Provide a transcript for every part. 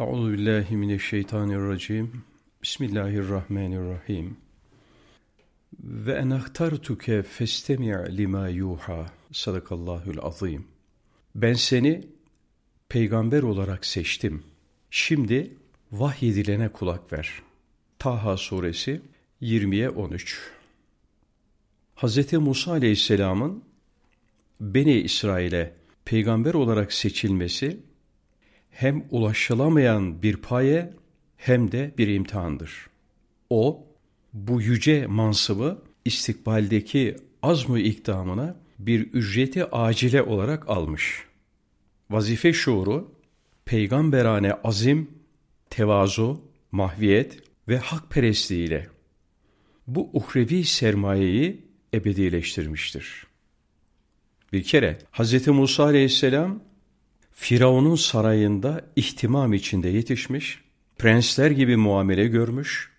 Euzu billahi mineşşeytanirracim. Bismillahirrahmanirrahim. Ve enahtartuke festemi' lima yuha. Sadakallahul azim. Ben seni peygamber olarak seçtim. Şimdi vahyedilene kulak ver. Taha suresi 20'ye 13. Hz. Musa aleyhisselamın Beni İsrail'e peygamber olarak seçilmesi hem ulaşılamayan bir paye hem de bir imtihandır. O bu yüce mansıbı istikbaldeki azmu ikdamına bir ücreti acile olarak almış. Vazife şuuru, peygamberane azim, tevazu, mahviyet ve hakperestliğiyle bu uhrevi sermayeyi ebedileştirmiştir. Bir kere Hz. Musa aleyhisselam Firavun'un sarayında ihtimam içinde yetişmiş, prensler gibi muamele görmüş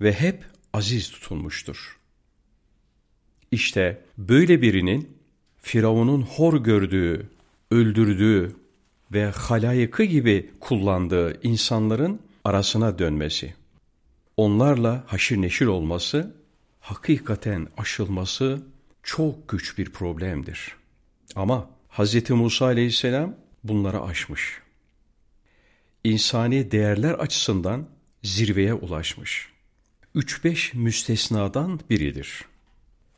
ve hep aziz tutulmuştur. İşte böyle birinin Firavun'un hor gördüğü, öldürdüğü ve halayıkı gibi kullandığı insanların arasına dönmesi, onlarla haşir neşir olması, hakikaten aşılması çok güç bir problemdir. Ama Hz. Musa aleyhisselam bunları aşmış. İnsani değerler açısından zirveye ulaşmış. 3-5 müstesnadan biridir.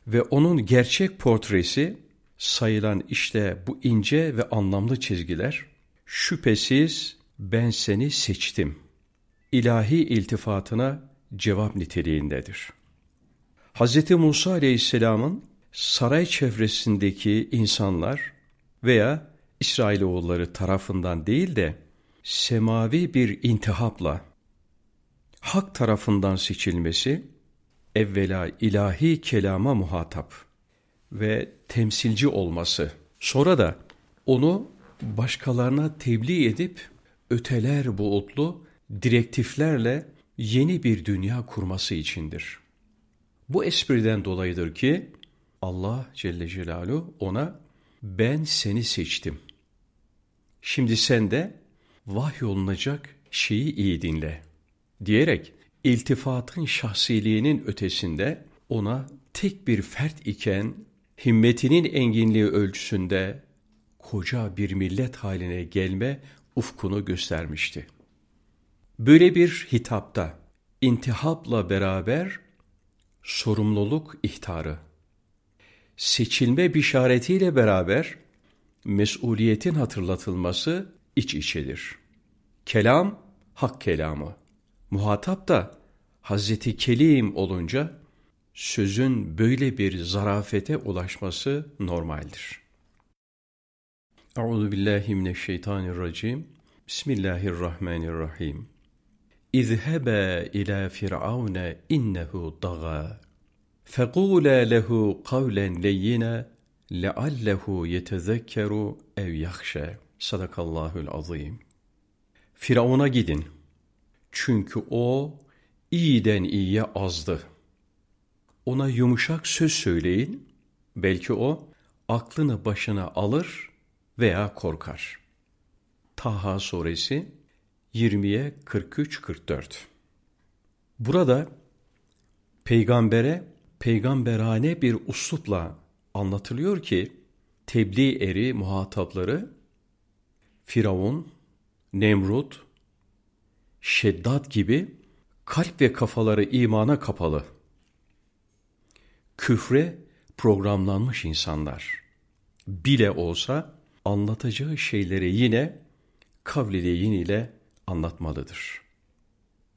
Ve onun gerçek portresi sayılan işte bu ince ve anlamlı çizgiler şüphesiz ben seni seçtim. İlahi iltifatına cevap niteliğindedir. Hz. Musa aleyhisselamın saray çevresindeki insanlar veya İsrailoğulları tarafından değil de semavi bir intihapla hak tarafından seçilmesi evvela ilahi kelama muhatap ve temsilci olması sonra da onu başkalarına tebliğ edip öteler buğutlu direktiflerle yeni bir dünya kurması içindir. Bu espriden dolayıdır ki Allah Celle Celaluhu ona ben seni seçtim. Şimdi sen de vahyolunacak şeyi iyi dinle diyerek iltifatın şahsiliğinin ötesinde ona tek bir fert iken himmetinin enginliği ölçüsünde koca bir millet haline gelme ufkunu göstermişti. Böyle bir hitapta intihapla beraber sorumluluk ihtarı, seçilme bişaretiyle beraber mesuliyetin hatırlatılması iç içedir. Kelam, hak kelamı. Muhatap da Hazreti Kelim olunca sözün böyle bir zarafete ulaşması normaldir. Euzu billahi mineşşeytanirracim. Bismillahirrahmanirrahim. İzhebe ila firavne innehu daga. Fekula lehu kavlen leyyina لَعَلَّهُ يَتَذَكَّرُ اَوْ يَخْشَى Sadakallahül azim. Firavun'a gidin. Çünkü o iyiden iyiye azdı. Ona yumuşak söz söyleyin. Belki o aklını başına alır veya korkar. Taha suresi 20'ye 43-44 Burada peygambere peygamberane bir uslupla anlatılıyor ki tebliğ eri muhatapları Firavun, Nemrut, Şeddat gibi kalp ve kafaları imana kapalı, küfre programlanmış insanlar. Bile olsa anlatacağı şeyleri yine kavlileyin ile anlatmalıdır.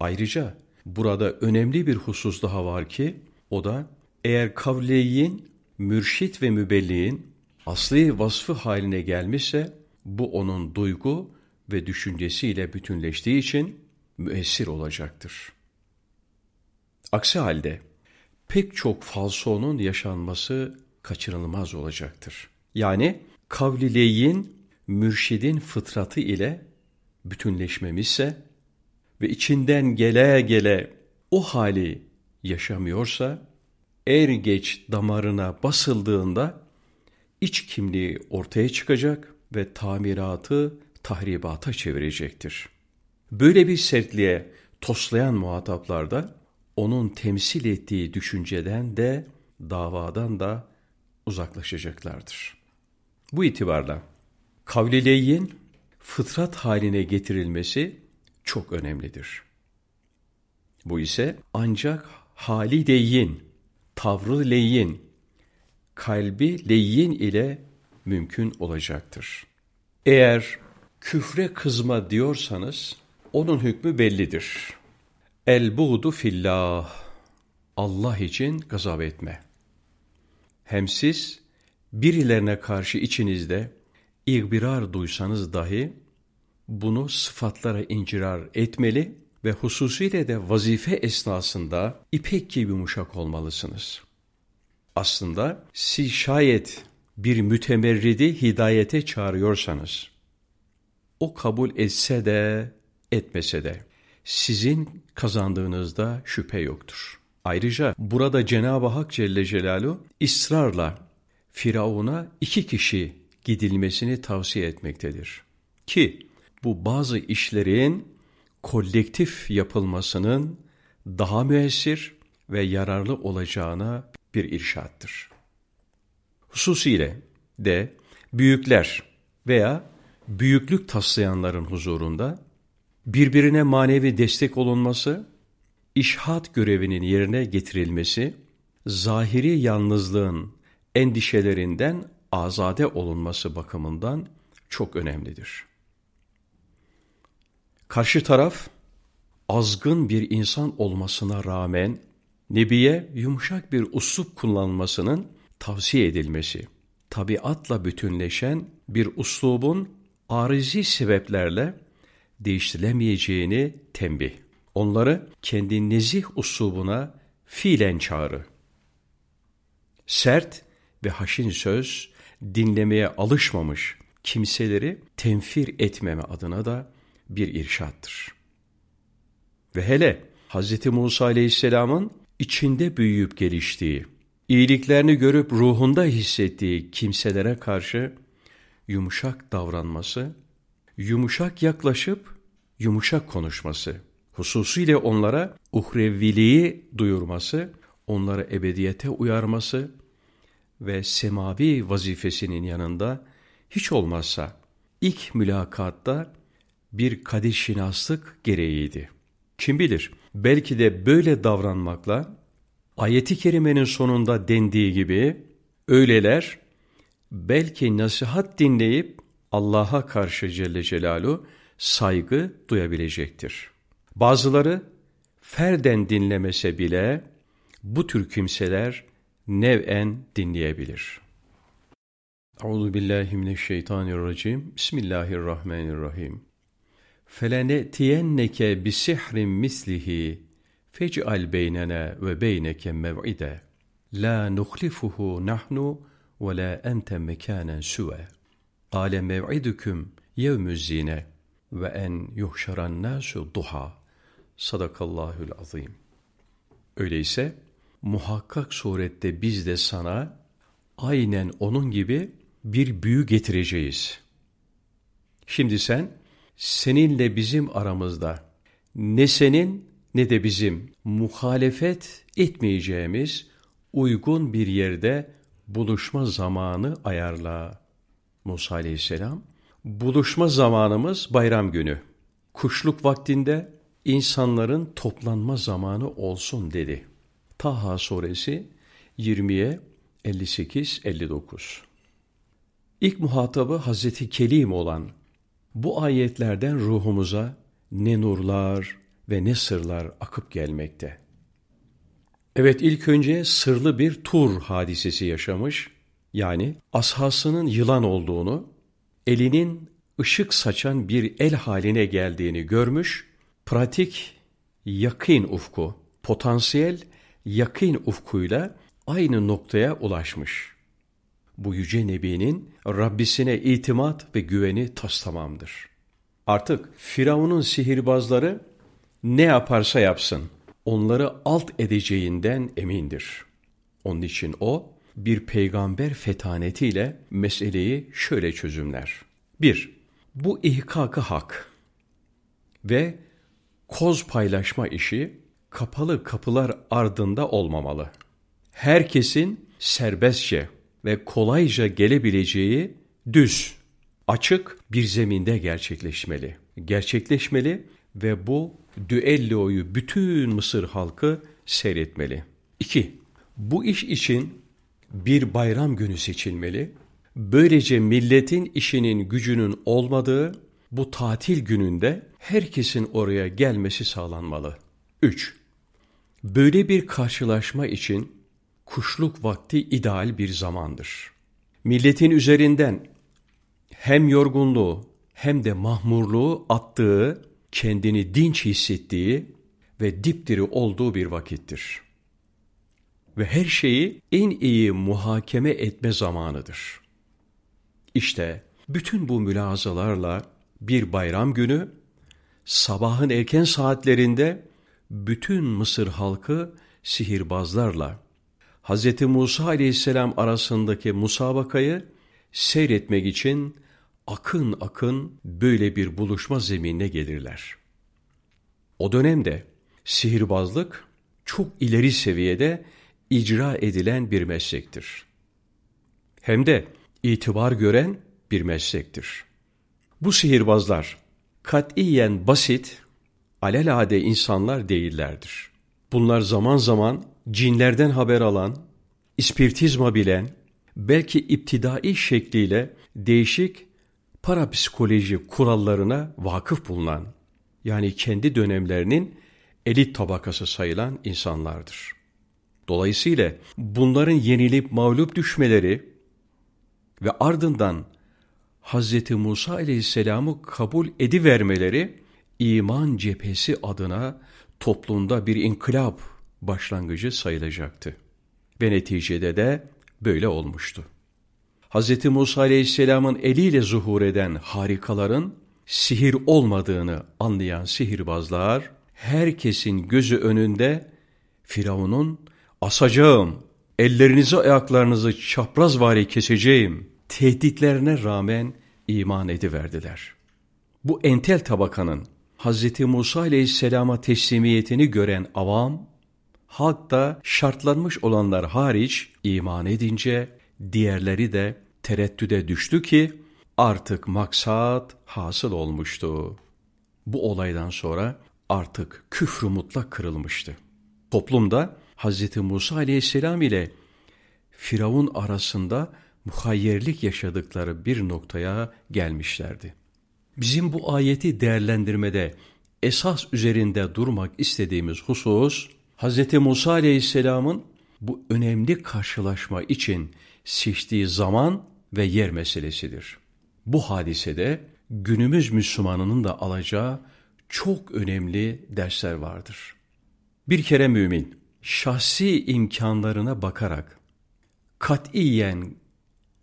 Ayrıca burada önemli bir husus daha var ki o da eğer kavleyin, mürşit ve mübelliğin asli vasfı haline gelmişse bu onun duygu ve düşüncesiyle bütünleştiği için müessir olacaktır. Aksi halde pek çok falsonun yaşanması kaçınılmaz olacaktır. Yani kavlileyin mürşidin fıtratı ile bütünleşmemişse ve içinden gele gele o hali yaşamıyorsa, er geç damarına basıldığında iç kimliği ortaya çıkacak ve tamiratı tahribata çevirecektir. Böyle bir sertliğe toslayan muhataplarda onun temsil ettiği düşünceden de davadan da uzaklaşacaklardır. Bu itibarla kavlileyin fıtrat haline getirilmesi çok önemlidir. Bu ise ancak hali leyin, tavrı leyin, kalbi leyin ile mümkün olacaktır. Eğer küfre kızma diyorsanız onun hükmü bellidir. El buğdu fillah. Allah için gazap etme. Hem siz birilerine karşı içinizde igbirar duysanız dahi bunu sıfatlara incirar etmeli ve hususiyle de vazife esnasında ipek gibi yumuşak olmalısınız. Aslında siz şayet bir mütemerridi hidayete çağırıyorsanız, o kabul etse de etmese de sizin kazandığınızda şüphe yoktur. Ayrıca burada Cenab-ı Hak Celle Celaluhu ısrarla Firavun'a iki kişi gidilmesini tavsiye etmektedir. Ki bu bazı işlerin kolektif yapılmasının daha müessir ve yararlı olacağına bir irşattır. Hususiyle de büyükler veya büyüklük taslayanların huzurunda birbirine manevi destek olunması, işhat görevinin yerine getirilmesi, zahiri yalnızlığın endişelerinden azade olunması bakımından çok önemlidir. Karşı taraf azgın bir insan olmasına rağmen Nebiye yumuşak bir uslup kullanmasının tavsiye edilmesi, tabiatla bütünleşen bir uslubun arizi sebeplerle değiştirilemeyeceğini tembih. Onları kendi nezih uslubuna fiilen çağrı. Sert ve haşin söz dinlemeye alışmamış kimseleri tenfir etmeme adına da bir irşattır. Ve hele Hz. Musa Aleyhisselam'ın içinde büyüyüp geliştiği, iyiliklerini görüp ruhunda hissettiği kimselere karşı yumuşak davranması, yumuşak yaklaşıp yumuşak konuşması, hususiyle onlara uhreviliği duyurması, onları ebediyete uyarması ve semavi vazifesinin yanında hiç olmazsa ilk mülakatta bir kadir şinaslık gereğiydi. Kim bilir belki de böyle davranmakla ayeti kerimenin sonunda dendiği gibi öyleler belki nasihat dinleyip Allah'a karşı Celle Celaluhu saygı duyabilecektir. Bazıları ferden dinlemese bile bu tür kimseler nev'en dinleyebilir. Euzu. Bismillahirrahmanirrahim felenetiyenneke bi sihrin mislihi fec'al beynena ve beyneke mev'ide. La nuhlifuhu nahnu ve la ente mekanen suve. Kâle mev'idüküm yevmü zine ve en yuhşaran nasu duha. Sadakallahül öyleyse muhakkak surette biz de sana aynen onun gibi bir büyü getireceğiz. Şimdi sen seninle bizim aramızda ne senin ne de bizim muhalefet etmeyeceğimiz uygun bir yerde buluşma zamanı ayarla. Musa aleyhisselam, buluşma zamanımız bayram günü. Kuşluk vaktinde insanların toplanma zamanı olsun dedi. Taha suresi 20'ye 58-59 İlk muhatabı Hazreti Kelim olan bu ayetlerden ruhumuza ne nurlar ve ne sırlar akıp gelmekte. Evet ilk önce sırlı bir tur hadisesi yaşamış, yani ashasının yılan olduğunu, elinin ışık saçan bir el haline geldiğini görmüş, pratik yakın ufku, potansiyel yakın ufkuyla aynı noktaya ulaşmış bu yüce nebinin Rabbisine itimat ve güveni tas tamamdır. Artık Firavun'un sihirbazları ne yaparsa yapsın onları alt edeceğinden emindir. Onun için o bir peygamber fetanetiyle meseleyi şöyle çözümler. 1. Bu ihkakı hak ve koz paylaşma işi kapalı kapılar ardında olmamalı. Herkesin serbestçe ve kolayca gelebileceği düz, açık bir zeminde gerçekleşmeli. Gerçekleşmeli ve bu düelloyu bütün Mısır halkı seyretmeli. 2. Bu iş için bir bayram günü seçilmeli. Böylece milletin işinin gücünün olmadığı bu tatil gününde herkesin oraya gelmesi sağlanmalı. 3. Böyle bir karşılaşma için kuşluk vakti ideal bir zamandır. Milletin üzerinden hem yorgunluğu hem de mahmurluğu attığı, kendini dinç hissettiği ve dipdiri olduğu bir vakittir. Ve her şeyi en iyi muhakeme etme zamanıdır. İşte bütün bu mülazalarla bir bayram günü sabahın erken saatlerinde bütün Mısır halkı sihirbazlarla Hz. Musa aleyhisselam arasındaki musabakayı seyretmek için akın akın böyle bir buluşma zeminine gelirler. O dönemde sihirbazlık çok ileri seviyede icra edilen bir meslektir. Hem de itibar gören bir meslektir. Bu sihirbazlar katiyen basit, alelade insanlar değillerdir. Bunlar zaman zaman cinlerden haber alan, ispirtizma bilen, belki iptidai şekliyle değişik parapsikoloji kurallarına vakıf bulunan, yani kendi dönemlerinin elit tabakası sayılan insanlardır. Dolayısıyla bunların yenilip mağlup düşmeleri ve ardından Hz. Musa aleyhisselamı kabul edivermeleri iman cephesi adına toplumda bir inkılap başlangıcı sayılacaktı. Ve neticede de böyle olmuştu. Hz. Musa aleyhisselamın eliyle zuhur eden harikaların sihir olmadığını anlayan sihirbazlar, herkesin gözü önünde Firavun'un asacağım, ellerinizi ayaklarınızı çaprazvari keseceğim tehditlerine rağmen iman ediverdiler. Bu entel tabakanın Hz. Musa aleyhisselama teslimiyetini gören avam, halk da şartlanmış olanlar hariç iman edince diğerleri de tereddüde düştü ki artık maksat hasıl olmuştu. Bu olaydan sonra artık küfrü mutlak kırılmıştı. Toplumda Hz. Musa aleyhisselam ile Firavun arasında muhayyerlik yaşadıkları bir noktaya gelmişlerdi. Bizim bu ayeti değerlendirmede esas üzerinde durmak istediğimiz husus, Hz. Musa aleyhisselamın bu önemli karşılaşma için seçtiği zaman ve yer meselesidir. Bu hadisede günümüz Müslümanının da alacağı çok önemli dersler vardır. Bir kere mümin, şahsi imkanlarına bakarak katiyen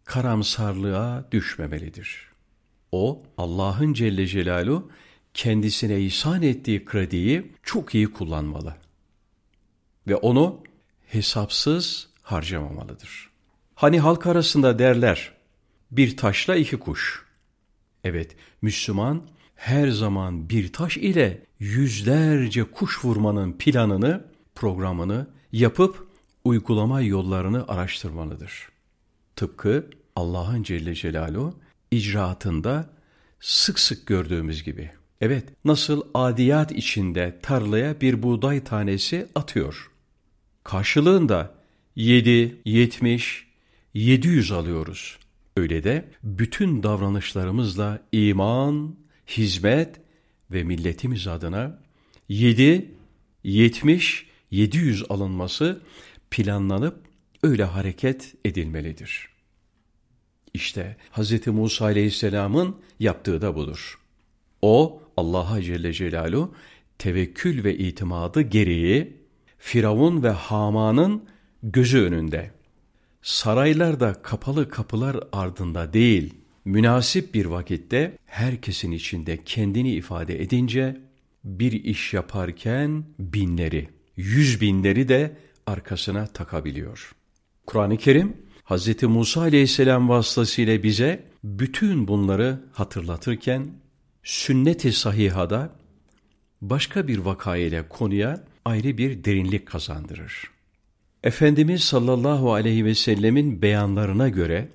karamsarlığa düşmemelidir. O, Allah'ın Celle Celaluhu kendisine ihsan ettiği krediyi çok iyi kullanmalı. Ve onu hesapsız harcamamalıdır. Hani halk arasında derler, bir taşla iki kuş. Evet, Müslüman her zaman bir taş ile yüzlerce kuş vurmanın planını, programını yapıp uygulama yollarını araştırmalıdır. Tıpkı Allah'ın Celle Celaluhu icraatında sık sık gördüğümüz gibi. Evet, nasıl adiyat içinde tarlaya bir buğday tanesi atıyor. Karşılığında 7, 70, 700 alıyoruz. Öyle de bütün davranışlarımızla iman, hizmet ve milletimiz adına 7, 70, 700 alınması planlanıp öyle hareket edilmelidir. İşte Hz. Musa aleyhisselamın yaptığı da budur. O Allah'a Celle Celaluhu tevekkül ve itimadı gereği Firavun ve Haman'ın gözü önünde saraylarda kapalı kapılar ardında değil, münasip bir vakitte herkesin içinde kendini ifade edince bir iş yaparken binleri, yüz binleri de arkasına takabiliyor. Kur'an-ı Kerim Hz. Musa aleyhisselam vasıtasıyla bize bütün bunları hatırlatırken sünnet-i sahihada başka bir vakayla konuya ayrı bir derinlik kazandırır. Efendimiz sallallahu aleyhi ve sellemin beyanlarına göre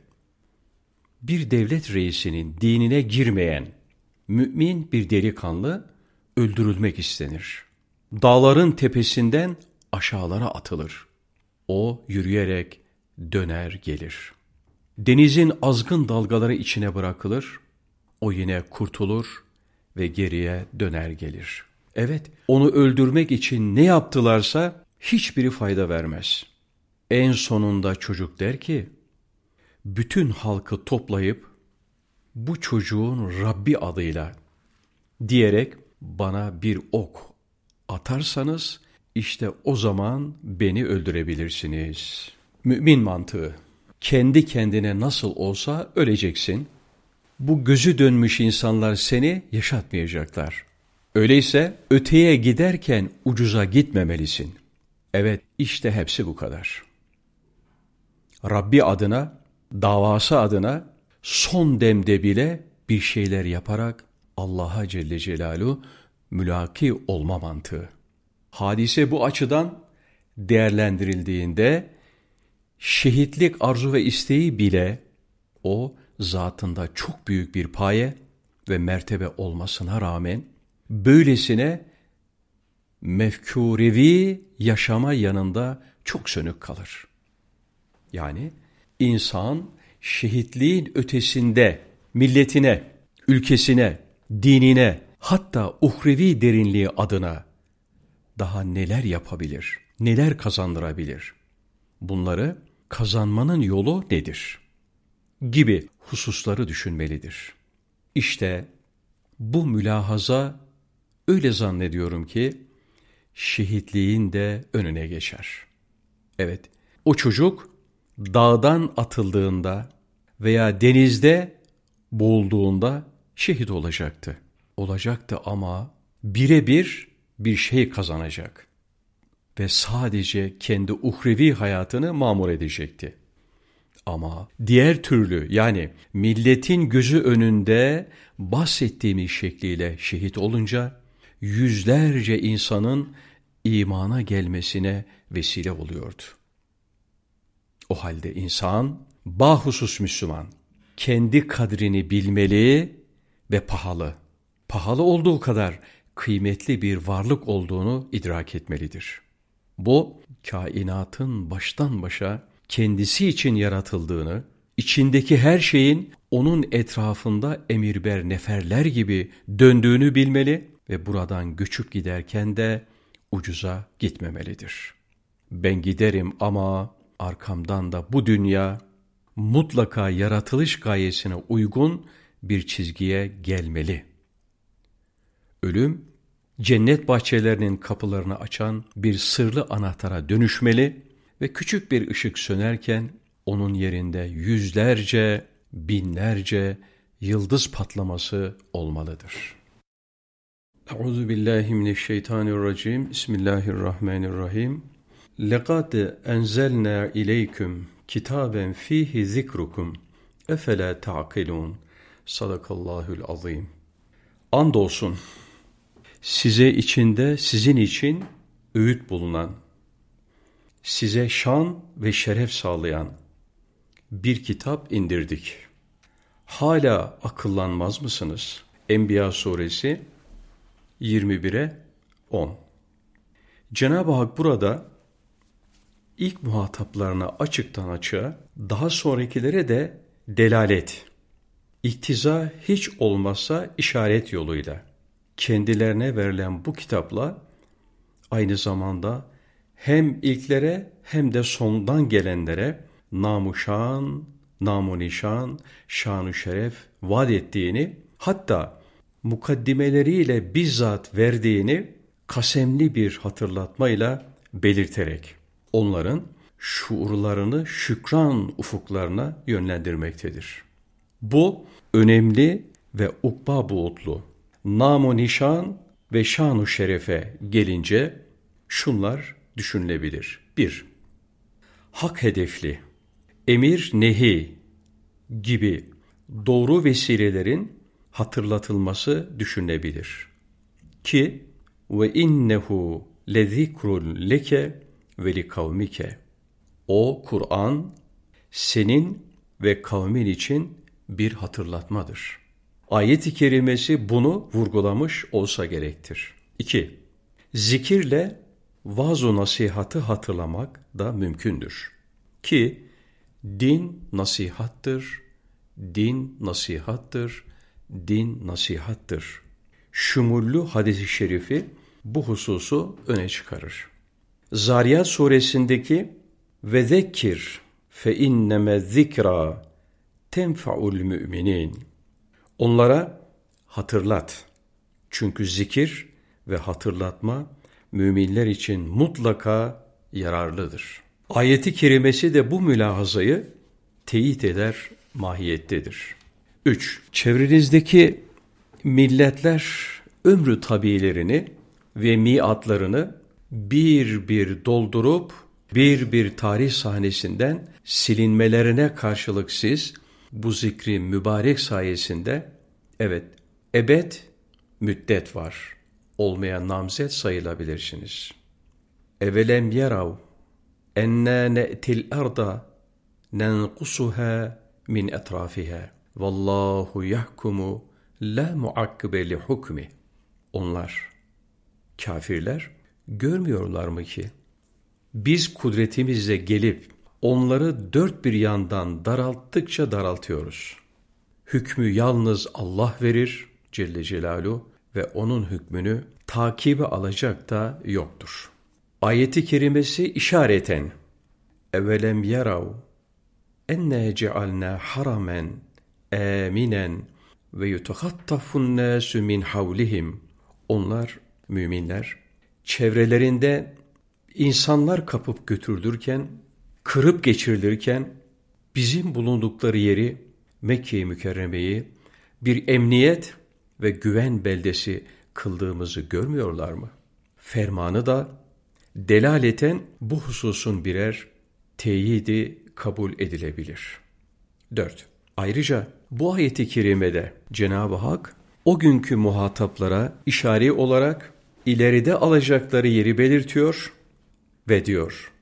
bir devlet reisinin dinine girmeyen mümin bir delikanlı öldürülmek istenir. Dağların tepesinden aşağılara atılır. O yürüyerek döner gelir. Denizin azgın dalgaları içine bırakılır. O yine kurtulur ve geriye döner gelir. Evet, onu öldürmek için ne yaptılarsa hiçbiri fayda vermez. En sonunda çocuk der ki, bütün halkı toplayıp bu çocuğun Rabbi adıyla diyerek bana bir ok atarsanız işte o zaman beni öldürebilirsiniz. Mümin mantığı. Kendi kendine nasıl olsa öleceksin. Bu gözü dönmüş insanlar seni yaşatmayacaklar. Öyleyse öteye giderken ucuza gitmemelisin. Evet işte hepsi bu kadar. Rabbi adına, davası adına son demde bile bir şeyler yaparak Allah'a Celle Celaluhu mülaki olma mantığı. Hadise bu açıdan değerlendirildiğinde şehitlik arzu ve isteği bile o zatında çok büyük bir paye ve mertebe olmasına rağmen böylesine mefkurevi yaşama yanında çok sönük kalır. Yani insan şehitliğin ötesinde milletine, ülkesine, dinine, hatta uhrevi derinliği adına daha neler yapabilir, neler kazandırabilir? Bunları kazanmanın yolu nedir? Gibi hususları düşünmelidir. İşte bu mülahaza öyle zannediyorum ki şehitliğin de önüne geçer. Evet, o çocuk dağdan atıldığında veya denizde boğulduğunda şehit olacaktı. Olacaktı ama birebir bir şey kazanacak ve sadece kendi uhrevi hayatını mamur edecekti. Ama diğer türlü yani milletin gözü önünde bahsettiğimiz şekliyle şehit olunca yüzlerce insanın imana gelmesine vesile oluyordu. O halde insan, bahusus Müslüman, kendi kadrini bilmeli ve pahalı, pahalı olduğu kadar kıymetli bir varlık olduğunu idrak etmelidir. Bu, kainatın baştan başa kendisi için yaratıldığını, içindeki her şeyin onun etrafında emirber neferler gibi döndüğünü bilmeli ve buradan göçüp giderken de ucuza gitmemelidir. Ben giderim ama arkamdan da bu dünya mutlaka yaratılış gayesine uygun bir çizgiye gelmeli. Ölüm, cennet bahçelerinin kapılarını açan bir sırlı anahtara dönüşmeli ve küçük bir ışık sönerken onun yerinde yüzlerce, binlerce yıldız patlaması olmalıdır. Euzu billahi mineşşeytanirracim. Bismillahirrahmanirrahim. Lekad enzelna ileyküm kitaben fihi zikrukum. Efela ta'kilun. Sadakallahul azim. Andolsun size içinde sizin için öğüt bulunan, size şan ve şeref sağlayan bir kitap indirdik. Hala akıllanmaz mısınız? Enbiya suresi 21'e 10 Cenab-ı Hak burada ilk muhataplarına açıktan açığa, daha sonrakilere de delalet, iktiza hiç olmazsa işaret yoluyla kendilerine verilen bu kitapla aynı zamanda hem ilklere hem de sondan gelenlere namuşan, namunişan, şanu şeref vaat ettiğini hatta mukaddimeleriyle bizzat verdiğini kasemli bir hatırlatmayla belirterek onların şuurlarını şükran ufuklarına yönlendirmektedir. Bu önemli ve ukba buğutlu namu nişan ve şanu şerefe gelince şunlar düşünülebilir. 1. Hak hedefli, emir nehi gibi doğru vesilelerin hatırlatılması düşünülebilir. Ki ve innehu lezikrun leke ve li kavmike. O Kur'an senin ve kavmin için bir hatırlatmadır. Ayet-i kerimesi bunu vurgulamış olsa gerektir. 2. Zikirle vaaz nasihatı hatırlamak da mümkündür. Ki din nasihattır, din nasihattır, din nasihattır. Şumullu hadisi şerifi bu hususu öne çıkarır. Zariyat suresindeki ve zekkir fe inneme zikra tenfaul müminin. Onlara hatırlat. Çünkü zikir ve hatırlatma müminler için mutlaka yararlıdır. Ayeti kerimesi de bu mülahazayı teyit eder mahiyettedir. 3. Çevrenizdeki milletler ömrü tabiilerini ve miatlarını bir bir doldurup bir bir tarih sahnesinden silinmelerine karşılık siz bu zikri mübarek sayesinde evet ebed müddet var. Olmayan namzet sayılabilirsiniz. Evelem yerav enna ne'til arda nenkusuha min etrafiha. Vallahu yahkumu la muakkibe li hukmi. Onlar, kafirler, görmüyorlar mı ki? Biz kudretimizle gelip onları dört bir yandan daralttıkça daraltıyoruz. Hükmü yalnız Allah verir Celle Celaluhu ve onun hükmünü takibi alacak da yoktur. Ayeti kerimesi işareten evelem yarav enne cealna haramen aminen ve yutehattafun nasu min havlihim. Onlar müminler çevrelerinde insanlar kapıp götürülürken, kırıp geçirilirken bizim bulundukları yeri Mekke-i Mükerreme'yi bir emniyet ve güven beldesi kıldığımızı görmüyorlar mı? Fermanı da delaleten bu hususun birer teyidi kabul edilebilir. 4. Ayrıca bu ayeti kerimede Cenab-ı Hak o günkü muhataplara işari olarak ileride alacakları yeri belirtiyor ve diyor.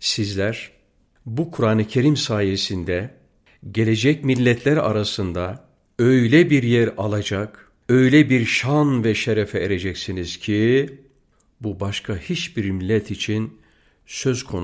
Sizler bu Kur'an-ı Kerim sayesinde gelecek milletler arasında öyle bir yer alacak, öyle bir şan ve şerefe ereceksiniz ki bu başka hiçbir millet için söz konusu